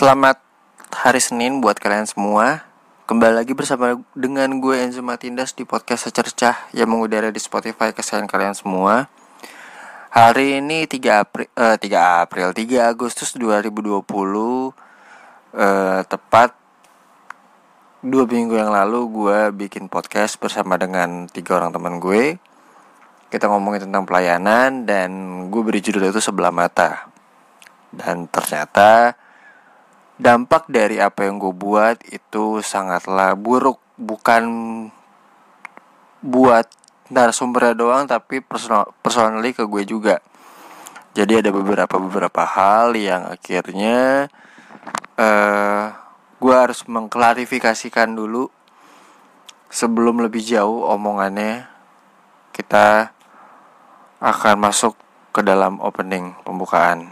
Selamat hari Senin buat kalian semua. Kembali lagi bersama dengan gue Enzo Matindas di podcast Secercah yang mengudara di Spotify kesayangan kalian semua. Hari ini 3 April eh, 3 April 3 Agustus 2020 eh, tepat dua minggu yang lalu gue bikin podcast bersama dengan tiga orang teman gue. Kita ngomongin tentang pelayanan dan gue beri judul itu sebelah mata. Dan ternyata dampak dari apa yang gue buat itu sangatlah buruk bukan buat narasumbernya doang tapi personal personally ke gue juga jadi ada beberapa beberapa hal yang akhirnya uh, gue harus mengklarifikasikan dulu sebelum lebih jauh omongannya kita akan masuk ke dalam opening pembukaan.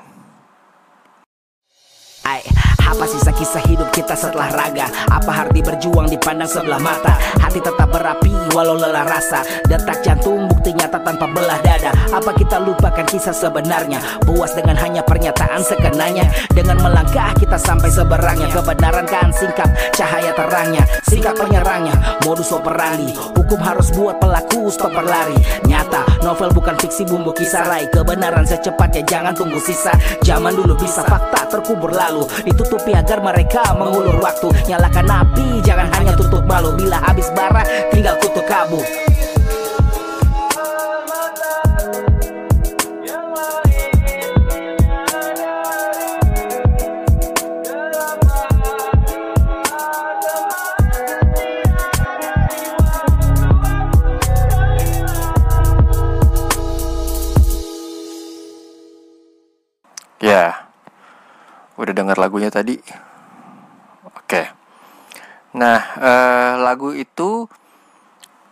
Apa sisa kisah hidup kita setelah raga? Apa arti berjuang dipandang sebelah mata? Hati tetap berapi walau lelah rasa. Detak jantung bukti nyata tanpa belah dada. Apa kita lupakan kisah sebenarnya? Puas dengan hanya pernyataan sekenanya. Dengan melangkah kita sampai seberangnya. Kebenaran kan singkat, cahaya terangnya. Singkat penyerangnya, modus operandi. Hukum harus buat pelaku stop berlari. Nyata, novel bukan fiksi bumbu kisah rai. Kebenaran secepatnya jangan tunggu sisa. Zaman dulu bisa fakta terkubur lalu Agar mereka mengulur waktu. Nyalakan api jangan hanya tutup malu. Bila habis bara tinggal kutuk kabur udah dengar lagunya tadi. Oke. Nah, eh, lagu itu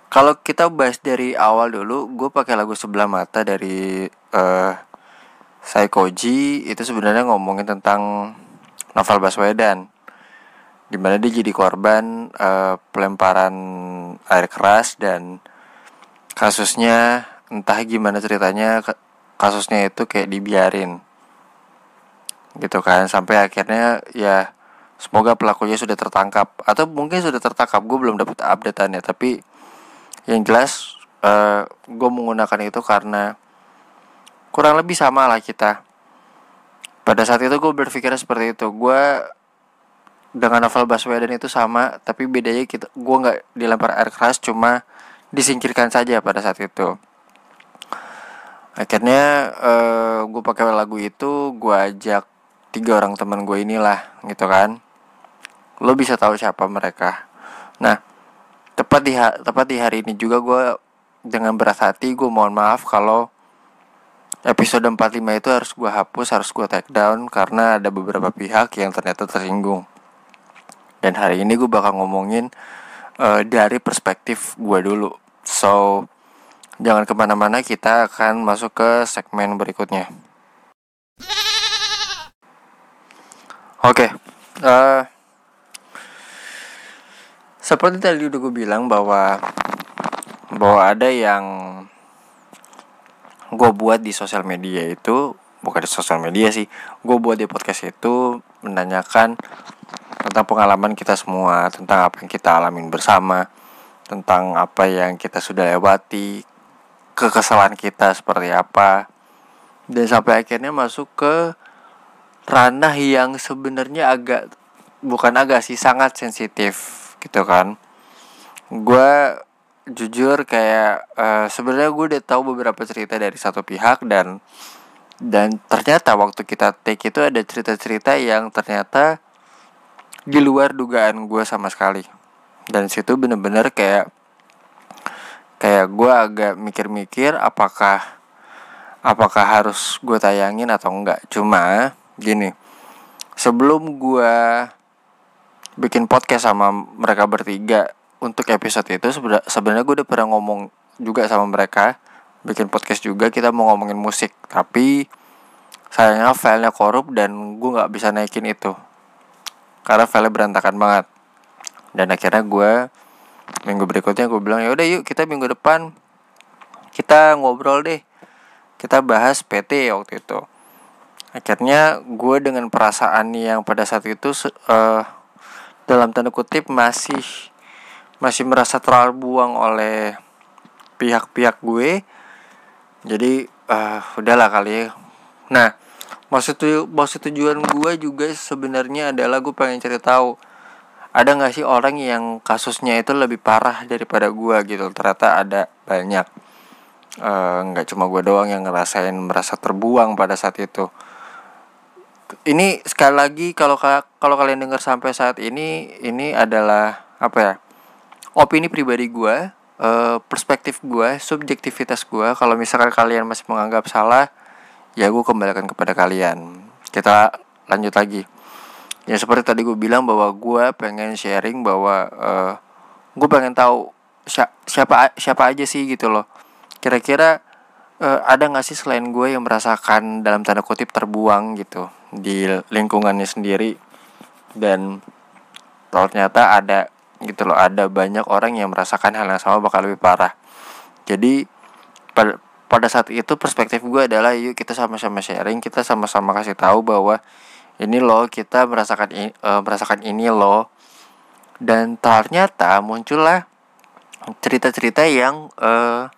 kalau kita bahas dari awal dulu, gue pakai lagu sebelah mata dari eh, Saikoji itu sebenarnya ngomongin tentang novel Baswedan, di mana dia jadi korban eh, pelemparan air keras dan kasusnya entah gimana ceritanya kasusnya itu kayak dibiarin gitu kan. Sampai akhirnya ya semoga pelakunya sudah tertangkap. Atau mungkin sudah tertangkap gue belum dapat updateannya. Tapi yang jelas uh, eh, gue menggunakan itu karena kurang lebih sama lah kita. Pada saat itu gue berpikir seperti itu. Gue dengan novel Baswedan itu sama tapi bedanya kita gue nggak dilempar air keras cuma disingkirkan saja pada saat itu. Akhirnya uh, eh, gue pakai lagu itu gue ajak tiga orang teman gue inilah gitu kan. Lo bisa tahu siapa mereka. Nah tepat di tepat di hari ini juga gue dengan berat hati gue mohon maaf kalau episode 45 itu harus gue hapus harus gue take down karena ada beberapa pihak yang ternyata tersinggung. Dan hari ini gue bakal ngomongin uh, dari perspektif gue dulu. So jangan ke mana-mana kita akan masuk ke segmen berikutnya Oke, okay. uh, eh, seperti tadi udah gue bilang bahwa bahwa ada yang gue buat di sosial media itu bukan di sosial media sih, gue buat di podcast itu menanyakan tentang pengalaman kita semua, tentang apa yang kita alamin bersama, tentang apa yang kita sudah lewati, kekesalan kita seperti apa, dan sampai akhirnya masuk ke ranah yang sebenarnya agak bukan agak sih sangat sensitif gitu kan. Gue jujur kayak uh, sebenarnya gue udah tahu beberapa cerita dari satu pihak dan dan ternyata waktu kita take itu ada cerita-cerita yang ternyata di luar dugaan gue sama sekali. Dan situ bener-bener kayak kayak gue agak mikir-mikir apakah apakah harus gue tayangin atau enggak. Cuma gini sebelum gue bikin podcast sama mereka bertiga untuk episode itu sebenarnya gue udah pernah ngomong juga sama mereka bikin podcast juga kita mau ngomongin musik. Tapi sayangnya filenya korup dan gue nggak bisa naikin itu karena filenya berantakan banget. Dan akhirnya gue minggu berikutnya gue bilang ya udah yuk kita minggu depan kita ngobrol deh kita bahas PT waktu itu akhirnya gue dengan perasaan yang pada saat itu uh, dalam tanda kutip masih masih merasa terbuang oleh pihak-pihak gue. Jadi uh, udahlah kali ya. Nah maksud maksud tujuan gue juga sebenarnya adalah gue pengen cari tahu ada nggak sih orang yang kasusnya itu lebih parah daripada gue gitu? Ternyata ada banyak. Eh, nggak uh, cuma gue doang yang ngerasain merasa terbuang pada saat itu ini sekali lagi kalau kalau kalian dengar sampai saat ini ini adalah apa ya opini pribadi gue uh, perspektif gue subjektivitas gue kalau misalkan kalian masih menganggap salah ya gue kembalikan kepada kalian. Kita lanjut lagi. Ya seperti tadi gue bilang bahwa gue pengen sharing bahwa uh, eh, gue pengen tahu siapa siapa aja sih gitu loh. Kira-kira uh, ada nggak sih selain gue yang merasakan dalam tanda kutip terbuang gitu di lingkungannya sendiri. Dan ternyata ada gitu loh ada banyak orang yang merasakan hal yang sama bakal lebih parah. Jadi pada saat itu perspektif gue adalah yuk kita sama-sama sharing kita sama-sama kasih tahu bahwa ini loh kita merasakan ini, uh, merasakan ini loh. Dan ternyata muncullah cerita-cerita yang uh,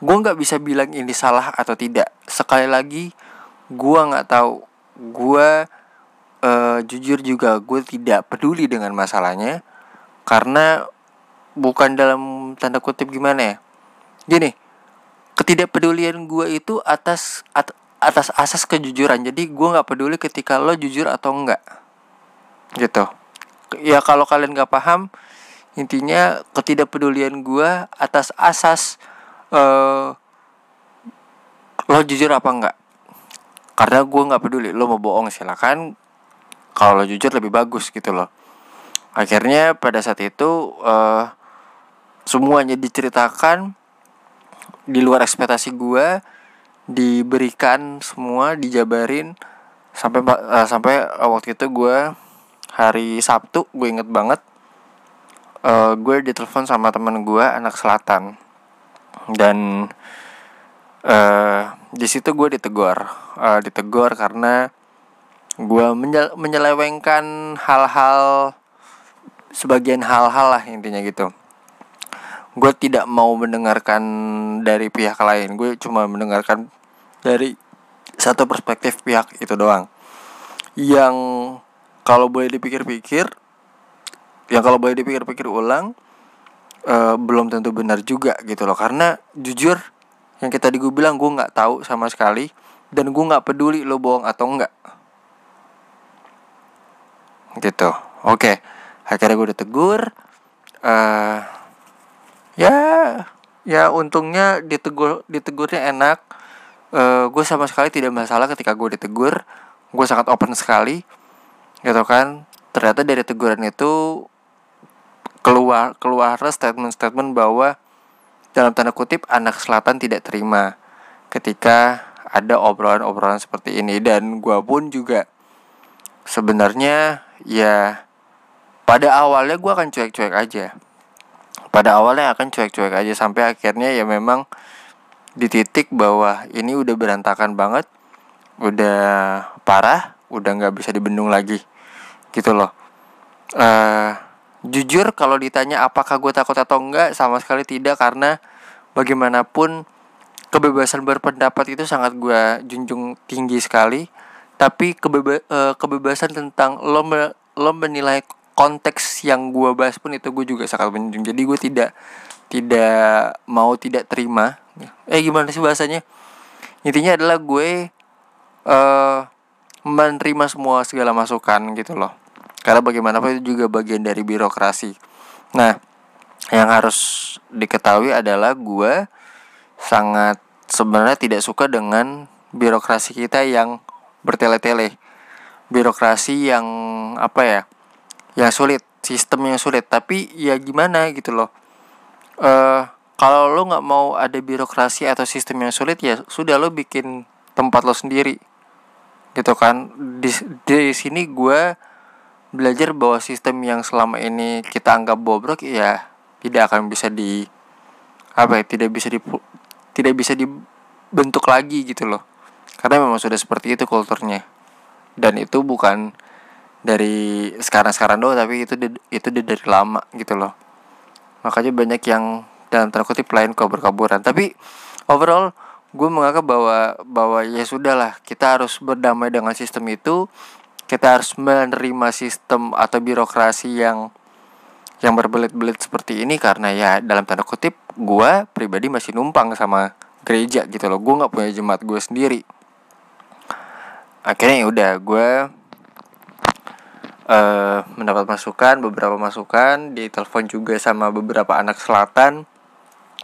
gue nggak bisa bilang ini salah atau tidak. Sekali lagi gue nggak tahu gue uh, jujur juga gue tidak peduli dengan masalahnya karena bukan dalam tanda kutip gimana ya. Gini ketidakpedulian gue itu atas at, atas asas kejujuran. Jadi gue nggak peduli ketika lo jujur atau enggak gitu. Ya kalau kalian nggak paham intinya ketidakpedulian gue atas asas uh, lo jujur apa enggak karena gue nggak peduli lo mau bohong silakan. Kalau lo jujur lebih bagus gitu loh. Akhirnya pada saat itu uh, semuanya diceritakan di luar ekspektasi gue diberikan semua dijabarin. Sampai uh, sampai uh, waktu itu gue hari Sabtu gue inget banget uh, gue ditelepon sama teman gue anak selatan. Dan uh, di situ gue ditegur. Uh, ditegur karena gue menye menyelewengkan hal-hal sebagian hal-hal lah intinya gitu. Gue tidak mau mendengarkan dari pihak lain. Gue cuma mendengarkan dari satu perspektif pihak itu doang. Yang kalau boleh dipikir-pikir yang kalau boleh dipikir-pikir ulang uh, belum tentu benar juga gitu loh. Karena jujur yang kita tadi gue bilang gue nggak tahu sama sekali dan gue nggak peduli lo bohong atau enggak gitu. Oke. Akhirnya gue ditegur uh, ya ya untungnya ditegur ditegurnya enak. Uh, gue sama sekali tidak masalah ketika gue ditegur. Gue sangat open sekali gitu kan. Ternyata dari teguran itu keluar keluar statement-statement bahwa dalam tanda kutip anak selatan tidak terima ketika ada obrolan-obrolan seperti ini. Dan gue pun juga sebenarnya ya pada awalnya gue akan cuek-cuek aja. Pada awalnya akan cuek-cuek aja sampai akhirnya ya memang di titik bahwa ini udah berantakan banget udah parah udah nggak bisa dibendung lagi gitu loh. Uh, jujur kalau ditanya apakah gue takut atau enggak sama sekali tidak karena bagaimanapun kebebasan berpendapat itu sangat gue junjung tinggi sekali. Tapi kebeba uh, kebebasan tentang lo me lo menilai konteks yang gue bahas pun itu gue juga sangat menunjukkan jadi gue tidak tidak mau tidak terima. Eh gimana sih bahasanya? Intinya adalah gue uh, menerima semua segala masukan gitu loh. Karena bagaimanapun itu juga bagian dari birokrasi. Nah yang harus diketahui adalah gue sangat sebenarnya tidak suka dengan birokrasi kita yang bertele-tele. Birokrasi yang apa ya ya sulit sistem yang sulit. Tapi ya gimana gitu loh. Uh, kalau lo nggak mau ada birokrasi atau sistem yang sulit ya sudah lo bikin tempat lo sendiri. Gitu kan. Di di sini gue belajar bahwa sistem yang selama ini kita anggap bobrok ya tidak akan bisa di apa ya tidak bisa di tidak bisa dibentuk lagi gitu loh. Karena memang sudah seperti itu kulturnya. Dan itu bukan dari sekarang-sekarang doang tapi itu itu dari lama gitu loh. Makanya banyak yang dalam tanda kutip lain kabur-kaburan tapi overall gue menganggap bahwa bahwa ya sudahlah kita harus berdamai dengan sistem itu. Kita harus menerima sistem atau birokrasi yang yang berbelit-belit seperti ini karena ya dalam tanda kutip gue pribadi masih numpang sama gereja gitu loh. Gue nggak punya jemaat gue sendiri. Akhirnya ya udah gue eh mendapat masukan beberapa masukan ditelepon juga sama beberapa anak selatan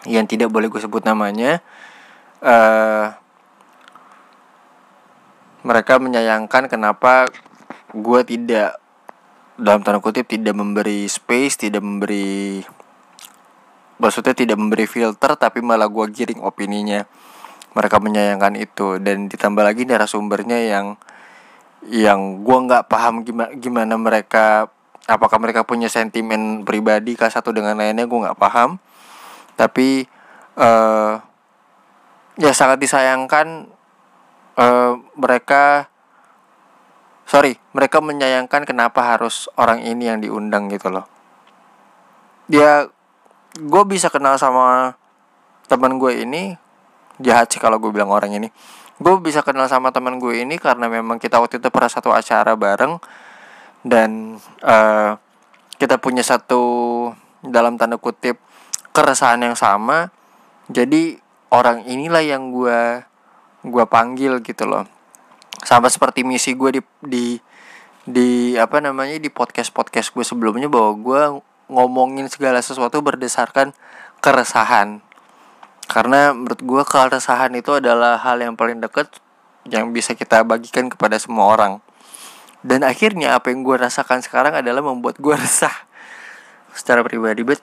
yang tidak boleh gue sebut namanya. Eh mereka menyayangkan kenapa gue tidak dalam tanda kutip tidak memberi space tidak memberi maksudnya tidak memberi filter tapi malah gue giring opininya. Mereka menyayangkan itu. Dan ditambah lagi narasumbernya yang yang gue nggak paham gimana gimana mereka apakah mereka punya sentimen pribadi kah satu dengan lainnya gue nggak paham. Tapi eh ya sangat disayangkan eh mereka sorry mereka menyayangkan kenapa harus orang ini yang diundang gitu loh. Dia gue bisa kenal sama teman gue ini jahat sih kalau gue bilang orang ini. Gue bisa kenal sama teman gue ini karena memang kita waktu itu pernah satu acara bareng dan eh, kita punya satu dalam tanda kutip keresahan yang sama. Jadi orang inilah yang gue gue panggil gitu loh sama seperti misi gue di di di apa namanya di podcast podcast gue sebelumnya bahwa gue ngomongin segala sesuatu berdasarkan keresahan. Karena menurut gue keresahan itu adalah hal yang paling dekat yang bisa kita bagikan kepada semua orang. Dan akhirnya apa yang gue rasakan sekarang adalah membuat gue resah secara pribadi. Bet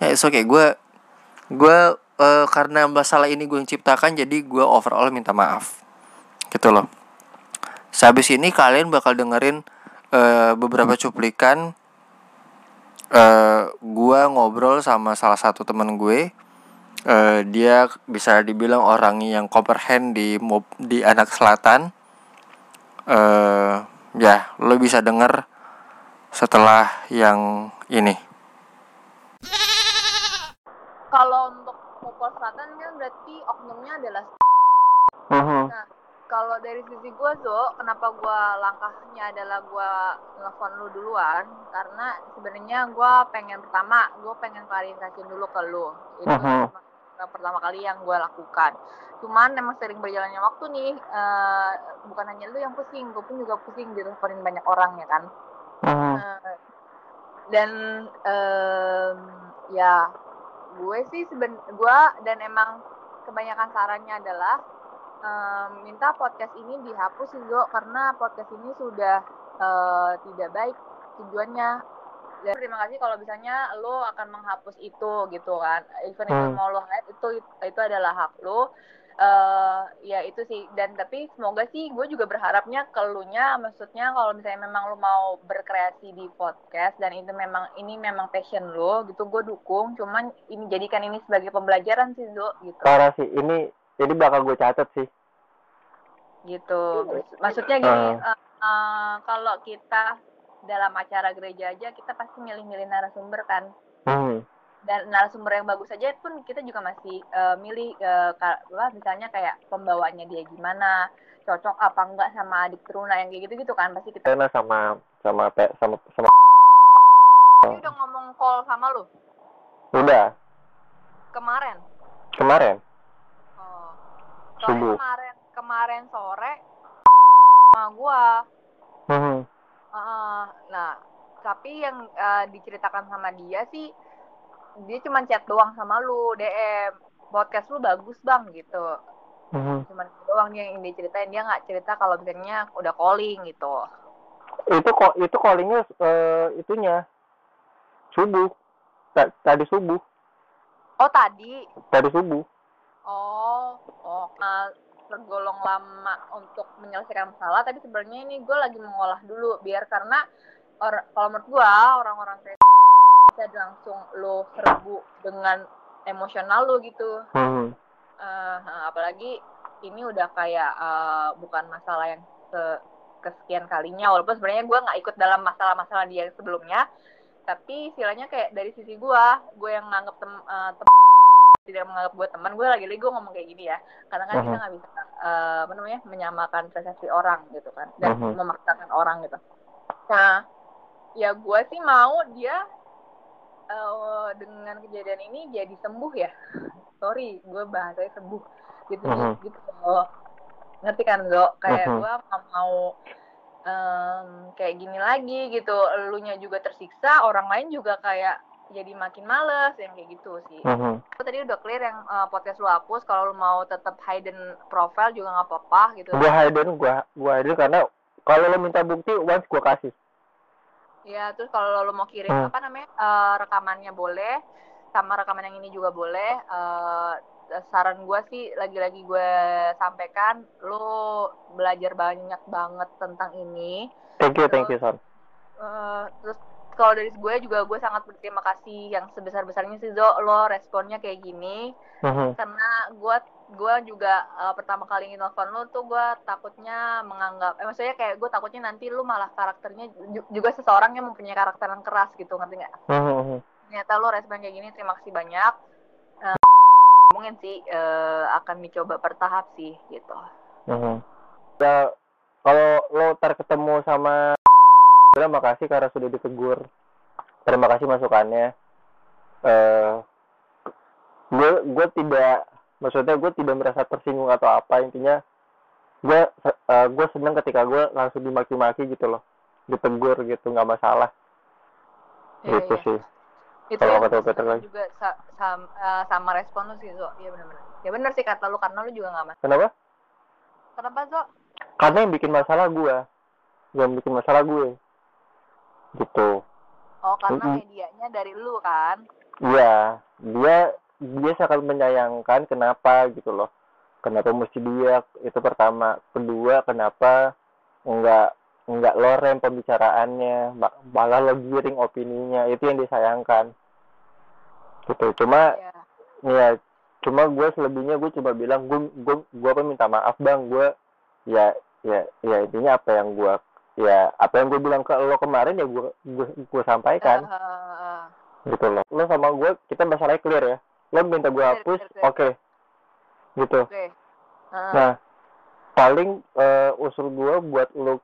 ya it's okay. Gue gue eh, karena masalah ini gue yang ciptakan jadi gue overall minta maaf. Gitu loh sehabis ini kalian bakal dengerin eh, beberapa cuplikan eh gua ngobrol sama salah satu temen gue. Eh dia bisa dibilang orang yang comprehend di mob di anak selatan. Eh ya lo bisa denger setelah yang ini. Kalau untuk Popol Selatan kan berarti oknumnya adalah nah kalau dari sisi gue zo kenapa gue langkahnya adalah gue nelfon lu duluan? Karena sebenarnya gue pengen pertama gue pengen klarifikasi dulu ke lu. Itu yang pertama kali yang gue lakukan. Cuman emang sering berjalannya waktu nih eh, bukan hanya lu yang pusing gue pun juga pusing diteleponin banyak orang ya kan? Eh, dan em, ya gue sih seben gue dan emang kebanyakan sarannya adalah em, minta podcast ini dihapus sih Zo karena podcast ini sudah eh, tidak baik tujuannya. Dan terima kasih kalau misalnya lo akan menghapus itu gitu kan. Even itu Hmm. mau lo hide itu itu adalah hak lo. Eh ya itu sih. Dan tapi semoga sih gue juga berharapnya ke lu nya maksudnya kalau misalnya memang lu mau berkreasi di podcast dan itu memang ini memang passion lo gitu gue dukung. Cuman ini jadikan ini sebagai pembelajaran sih Zo gitu. Parah sih. Ini ini bakal gue catat sih. Gitu. Maksudnya gini eh, eh, kalau kita dalam acara gereja aja kita pasti milih-milih narasumber kan. Hmm. dan narasumber yang bagus aja pun kita juga masih eh, milih eh, apa, misalnya kayak pembawaannya dia gimana cocok apa enggak sama adik teruna yang kayak gitu gitu kan pasti kita karena sama sama pe- sama sama. Tadi udah ngomong call sama lu? Udah. Kemarin? Kemarin. Subuh. soalnya kemarin kemarin sore sama gua. Hmm. Heeh. nah tapi yang eh, diceritakan sama dia sih dia cuma chat doang sama lu DM podcast lu bagus bang gitu. Hmm. cuman doang dia yang dia ceritain dia nggak cerita kalau misalnya udah calling gitu. Itu kok itu callingnya eh, itunya subuh. Ta- tadi subuh. Oh tadi. Tadi subuh oh oh nah, tergolong lama untuk menyelesaikan masalah. Tapi sebenarnya ini gue lagi mengolah dulu biar karena or, kalau menurut gue orang-orang kayak bisa langsung lo serbu dengan emosional lo gitu. Hmm. Eh, apalagi ini udah kayak uh, bukan masalah yang ke kesekian kalinya. Walaupun sebenarnya gue nggak ikut dalam masalah-masalah dia sebelumnya. Tapi istilahnya kayak dari sisi gue gue yang nganggap tem, uh, tem tidak menganggap gue teman gue lagi-lagi gue ngomong kayak gini ya karena kan uh -huh. kita nggak bisa uh, apa namanya menyamakan persepsi orang gitu kan dan uh mhm. -huh. memaksakan orang gitu nah ya gue sih mau dia uh, dengan kejadian ini jadi sembuh ya sorry gue bahasanya sembuh gitu uh -huh. gitu loh ngerti kan Zo kayak uh -huh. gue mau um, kayak gini lagi gitu elunya juga tersiksa orang lain juga kayak jadi makin males yang kayak gitu sih. Uh-huh. Tadi udah clear yang uh, podcast lu hapus kalau lu mau tetap hidden profile juga nggak apa-apa gitu. Gua hidden gua gua hidden karena kalau lo minta bukti once gua kasih. Ya, terus kalau lo mau kirim hmm. apa namanya uh, rekamannya boleh, sama rekaman yang ini juga boleh. Uh, saran gue sih lagi-lagi gue sampaikan, lo belajar banyak banget tentang ini. Thank you, terus, thank you, son. Uh, terus kalau dari gue juga gue sangat berterima kasih yang sebesar besarnya sih Zo lo responnya kayak gini uh-huh. karena gue gue juga uh, pertama kali ingin telepon lo tuh gue takutnya menganggap eh maksudnya kayak gue takutnya nanti lo malah karakternya juga seseorang yang mempunyai karakter yang keras gitu ngerti nggak uh-huh. ternyata lo respon kayak gini terima kasih banyak uh, mungkin sih uh, akan dicoba bertahap sih gitu uh-huh. ya kalau lo terketemu sama terima kasih karena sudah ditegur. Terima kasih masukannya. Uh, gue gue tidak maksudnya gue tidak merasa tersinggung atau apa. Intinya gue uh, gue seneng ketika gue langsung dimaki-maki gitu loh. Ditegur gitu nggak masalah. Iya, gitu iya. sih. Itu kalau kata Peter lagi. juga sa sama, uh, sama respon lu sih Zo. Iya benar-benar. Ya benar sih kata lu karena lu juga nggak masalah kenapa? Kenapa Zo? Karena yang bikin masalah gue yang bikin masalah gue gitu. Oh karena mm -hmm. medianya dari lu kan? Iya. Dia dia sangat menyayangkan kenapa gitu loh. Kenapa mesti dia? Itu pertama. Kedua kenapa enggak enggak lorem pembicaraannya? Malah lo giring opininya. Itu yang disayangkan. Gitu. Cuma yeah. ya cuma gue selebihnya gue coba bilang gue gue gue minta maaf bang? Gue ya ya ya intinya apa yang gue ya apa yang gue bilang ke lo kemarin ya gue gue, gue sampaikan. Uh, uh, gitu loh. Lo sama gue kita masalahnya clear ya. Lo minta gue hapus oke. Okay. gitu. Okay. Uh. nah paling uh, usul gue buat lo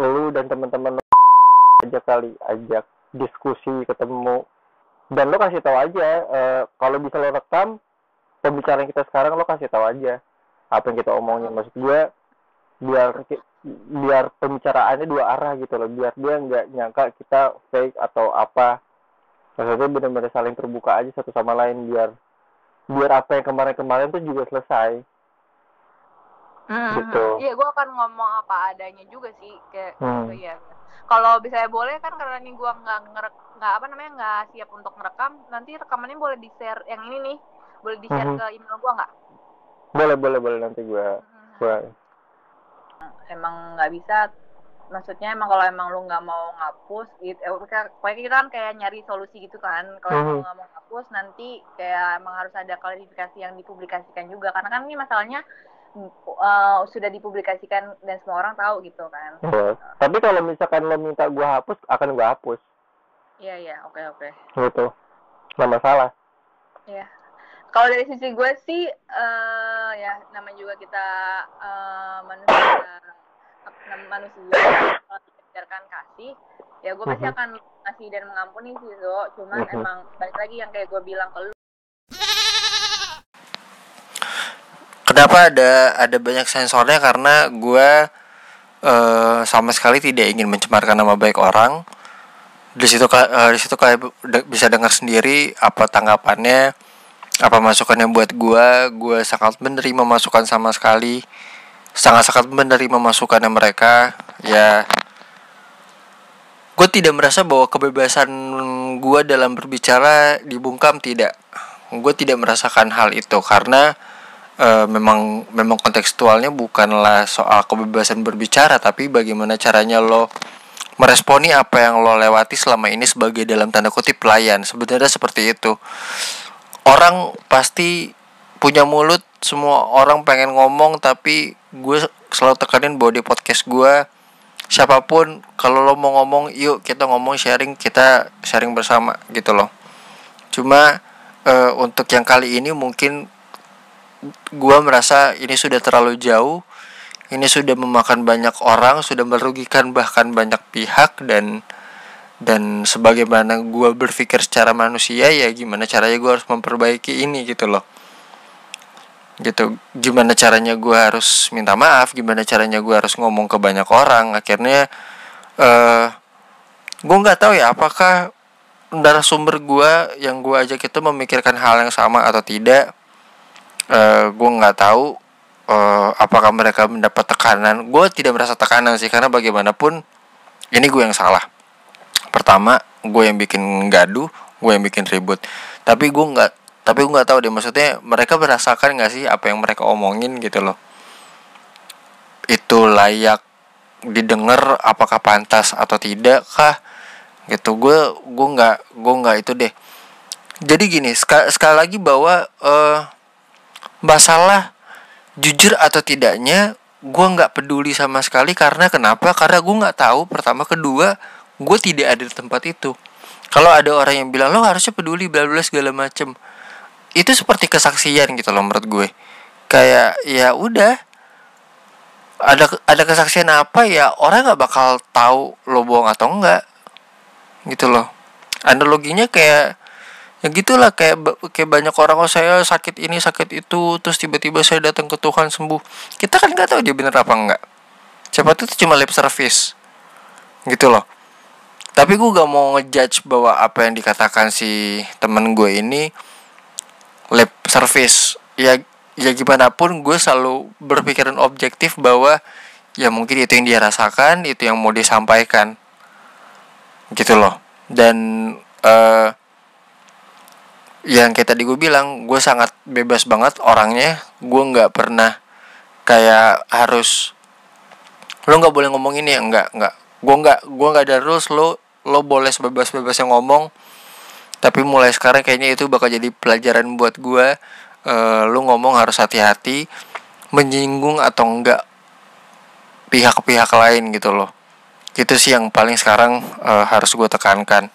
lo dan teman-teman lo ajak kali ajak diskusi ketemu. Dan lo kasih tahu aja uh, kalau bisa lo rekam pembicaraan kita sekarang lo kasih tahu aja apa yang kita omongin. Maksud gue biar biar pembicaraannya dua arah gitu loh. Biar dia nggak nyangka kita fake atau apa. Maksudnya benar-benar saling terbuka aja satu sama lain biar biar apa yang kemarin-kemarin tuh juga selesai. Hmm, gitu iya gue akan ngomong apa adanya juga sih kayak hmm. gitu ya. Kalau bisa boleh kan karena ini gue nggak ngerek nggak apa namanya nggak siap untuk merekam nanti rekamannya boleh di share yang ini nih. Boleh di share hmm. ke email gue nggak? Boleh boleh boleh nanti gue hmm. gue emang nggak bisa. Maksudnya emang kalau emang lu nggak mau ngapus gitu eh, pokoknya kita kan kayak nyari solusi gitu kan. Kalau hmm. lu nggak mau ngapus nanti kayak emang harus ada klarifikasi yang dipublikasikan juga. Karena kan ini masalahnya uh, sudah dipublikasikan dan semua orang tahu gitu kan. Oh. tapi kalau misalkan lo minta gua hapus akan gua hapus. Iya iya. Oke oke. Gitu. Nggak masalah. Iya kalau dari sisi gue sih uh, ya namanya juga kita uh, manusia manusia mengajarkan kasih ya gue pasti mhm. akan ngasih dan mengampuni sih Zo. Cuman uh-huh. emang balik lagi yang kayak gue bilang ke lu. Kenapa ada ada banyak sensornya? Karena gue uh, sama sekali tidak ingin mencemarkan nama baik orang. Di situ uh, di situ kayak bisa dengar sendiri apa tanggapannya apa masukannya buat gue gue sangat menerima masukan sama sekali. Sangat sangat menerima masukannya mereka. Ya. Gue tidak merasa bahwa kebebasan gue dalam berbicara dibungkam tidak. Gue tidak merasakan hal itu karena e, memang memang kontekstualnya bukanlah soal kebebasan berbicara tapi bagaimana caranya lo meresponi apa yang lo lewati selama ini sebagai dalam tanda kutip pelayan. Sebenarnya seperti itu orang pasti punya mulut semua orang pengen ngomong tapi gue selalu tekanin bahwa di podcast gue siapa pun kalau lo mau ngomong yuk kita ngomong sharing kita sharing bersama gitu loh. Cuma uh, untuk yang kali ini mungkin gue merasa ini sudah terlalu jauh ini sudah memakan banyak orang sudah merugikan bahkan banyak pihak dan dan sebagaimana gue berpikir secara manusia ya gimana caranya gue harus memperbaiki ini gitu loh. Gitu gimana caranya gue harus minta maaf gimana caranya gue harus ngomong ke banyak orang. Akhirnya uh, gue nggak tahu ya apakah sumber gue yang gue ajak itu memikirkan hal yang sama atau tidak. Uh, gue nggak tahu uh, apakah mereka mendapat tekanan. Gue tidak merasa tekanan sih karena bagaimanapun ini gue yang salah pertama gue yang bikin gaduh gue yang bikin ribut. Tapi gue nggak tapi gue nggak tahu deh maksudnya mereka merasakan nggak sih apa yang mereka omongin gitu loh? Itu layak didengar apakah pantas atau tidak kah gitu gue gue nggak gue nggak itu deh. Jadi gini sekali, sekali lagi bahwa uh, masalah jujur atau tidaknya gue nggak peduli sama sekali. Karena kenapa? Karena gue nggak tahu pertama kedua gue tidak ada di tempat itu. Kalau ada orang yang bilang lo harusnya peduli bla bla segala macem. Itu seperti kesaksian gitu loh menurut gue. Kayak ya udah. Ada ada kesaksian apa ya orang nggak bakal tahu lo bohong atau enggak gitu loh. Analoginya kayak ya gitulah kayak kayak banyak orang oh saya sakit ini sakit itu terus tiba-tiba saya datang ke Tuhan sembuh. Kita kan nggak tahu dia bener apa enggak siapa tuh cuma lip service. Gitu loh tapi gue gak mau ngejudge bahwa apa yang dikatakan si temen gue ini lab service. Ya ya gimana pun gue selalu berpikiran objektif bahwa ya mungkin itu yang dia rasakan itu yang mau disampaikan. Gitu loh. Dan uh, yang kayak tadi gue bilang gue sangat bebas banget orangnya. Gue nggak pernah kayak harus lo nggak boleh ngomong ini. Ya nggak nggak. Gue nggak gue nggak ada rules lo lo boleh sebebas bebasnya ngomong tapi mulai sekarang kayaknya itu bakal jadi pelajaran buat gue uh, lu ngomong harus hati-hati menyinggung atau enggak pihak-pihak lain gitu loh. Itu sih yang paling sekarang uh, harus gue tekankan.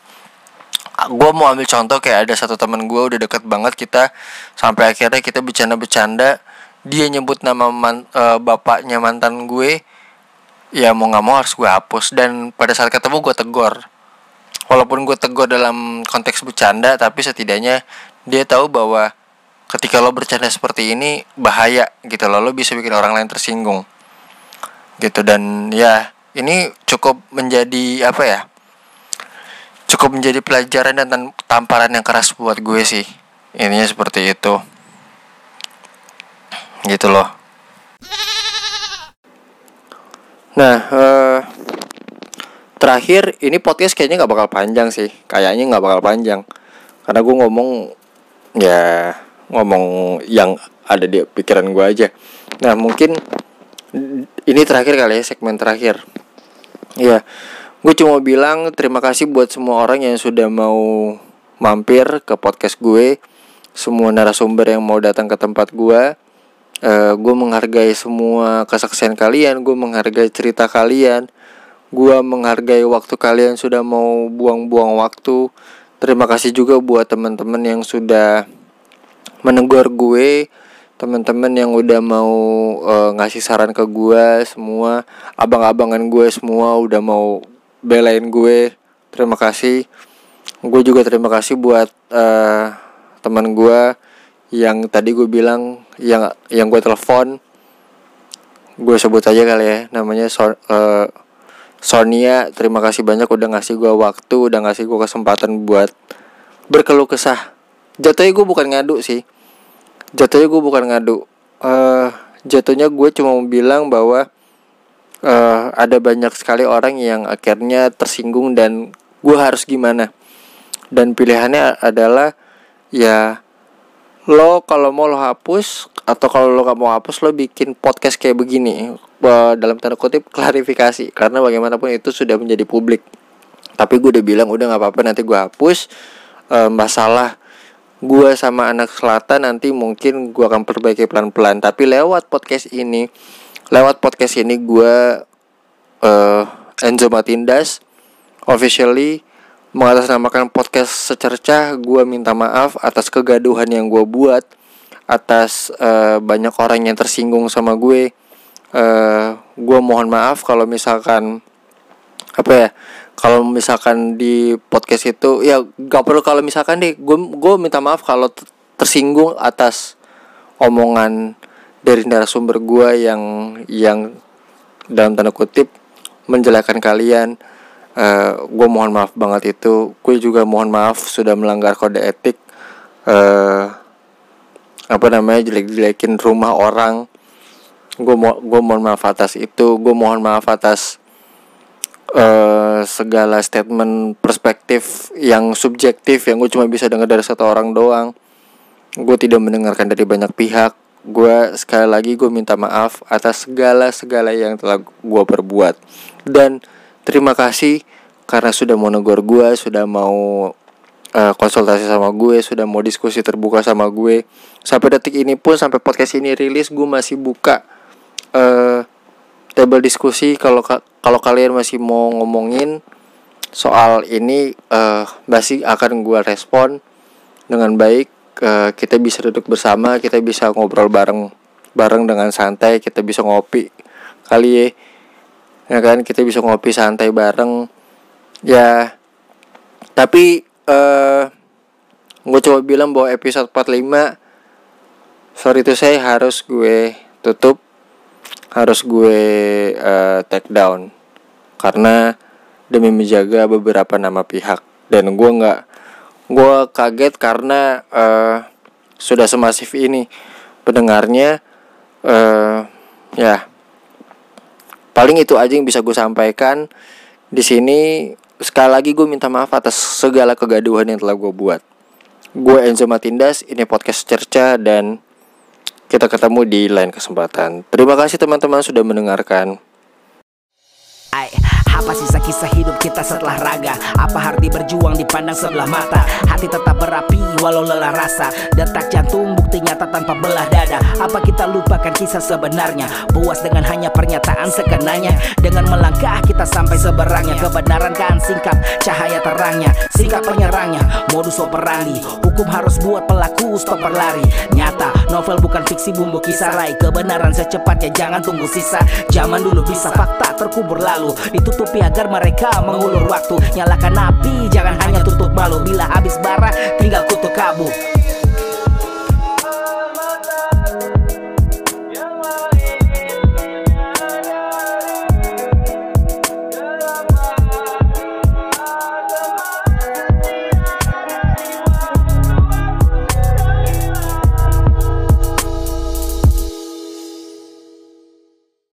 Gue mau ambil contoh kayak ada satu teman gue udah deket banget kita sampai akhirnya kita bercanda-bercanda dia nyebut nama man, uh, bapaknya mantan gue ya mau nggak mau harus gue hapus. Dan pada saat ketemu gue tegor walaupun gue tegur dalam konteks bercanda tapi setidaknya dia tahu bahwa ketika lo bercanda seperti ini bahaya gitu loh. Lo bisa bikin orang lain tersinggung. Gitu. Dan ya ini cukup menjadi apa ya cukup menjadi pelajaran dan tamparan yang keras buat gue sih. Ininya seperti itu. Gitu loh. Nah uh, terakhir ini podcast kayaknya nggak bakal panjang sih. Kayaknya nggak bakal panjang. Karena gue ngomong ya ngomong yang ada di pikiran gue aja. Nah mungkin ini terakhir kali ya segmen terakhir. Ya gue cuma bilang terima kasih buat semua orang yang sudah mau mampir ke podcast gue. Semua narasumber yang mau datang ke tempat gue uh, gue menghargai semua kesaksian kalian gue menghargai cerita kalian Gua menghargai waktu kalian sudah mau buang-buang waktu. Terima kasih juga buat teman-teman yang sudah menegur gue, teman-teman yang udah mau uh, ngasih saran ke gue semua, abang-abangan gue semua udah mau belain gue. Terima kasih. Gue juga terima kasih buat uh, teman gue yang tadi gue bilang yang yang gue telepon gue sebut aja kali ya namanya so, uh, Sonia terima kasih banyak udah ngasih gue waktu udah ngasih gue kesempatan buat berkeluh kesah. Jatuhnya gue bukan ngadu sih. Jatuhnya gue bukan ngadu. Uh, jatuhnya gue cuma mau bilang bahwa uh, ada banyak sekali orang yang akhirnya tersinggung dan gue harus gimana. Dan pilihannya adalah ya lo kalau mau lo hapus atau kalau lo gak mau hapus lo bikin podcast kayak begini. Dalam tanda kutip klarifikasi. Karena bagaimanapun itu sudah menjadi publik. Tapi gue udah bilang udah nggak apa-apa nanti gue hapus. E, masalah gue sama anak selatan nanti mungkin gue akan perbaiki pelan-pelan. Tapi lewat podcast ini lewat podcast ini gue uh, Enzo Matindas officially mengatasnamakan podcast secercah gue minta maaf atas kegaduhan yang gue buat atas uh, banyak orang yang tersinggung sama gue. Uh, gue mohon maaf kalau misalkan apa ya kalau misalkan di podcast itu ya gak perlu kalau misalkan deh. Gue gue minta maaf kalau tersinggung atas omongan dari narasumber gue yang yang dalam tanda kutip menjelekkan kalian uh, eh, gue mohon maaf banget itu. Gue juga mohon maaf sudah melanggar kode etik uh, apa namanya jelek-jelekin rumah orang. Gue mo gue mohon maaf atas itu. Gue mohon maaf atas uh, segala statement perspektif yang subjektif yang gue cuma bisa dengar dari satu orang doang. Gue tidak mendengarkan dari banyak pihak. Gue sekali lagi gue minta maaf atas segala segala yang telah gue perbuat. Dan terima kasih karena sudah mau negor gue sudah mau uh, konsultasi sama gue sudah mau diskusi terbuka sama gue. Sampai detik ini pun sampai podcast ini rilis gue masih buka uh, table diskusi. Kalau kalau kalian masih mau ngomongin soal ini uh, masih akan gue respon dengan baik. Kita bisa duduk bersama kita bisa ngobrol bareng bareng dengan santai kita bisa ngopi. Kali ya ya kan kita bisa ngopi santai bareng. Ya tapi uh, gue coba bilang bahwa episode 45 sorry itu saya harus gue tutup harus gue uh, take down. Karena demi menjaga beberapa nama pihak. Dan gue nggak gue kaget karena uh, sudah semasif ini. Pendengarnya uh, ya paling itu aja yang bisa gue sampaikan di sini sekali lagi gue minta maaf atas segala kegaduhan yang telah gue buat. Gue Enzo Matindas ini podcast cerca dan kita ketemu di lain kesempatan. Terima kasih teman-teman sudah mendengarkan apa sisa kisah hidup kita setelah raga? Apa arti berjuang dipandang sebelah mata? Hati tetap berapi walau lelah rasa. Detak jantung bukti nyata tanpa belah dada. Apa kita lupakan kisah sebenarnya? Puas dengan hanya pernyataan sekenanya. Dengan melangkah kita sampai seberangnya. Kebenaran kan singkat, cahaya terangnya. Singkat penyerangnya, modus operandi. Hukum harus buat pelaku stop berlari. Nyata, novel bukan fiksi bumbu kisah. Rai Kebenaran secepatnya jangan tunggu sisa. Zaman dulu bisa fakta terkubur lalu Agar mereka mengulur waktu. Nyalakan api jangan hanya tutup malu. Bila habis bara tinggal kutuk kabur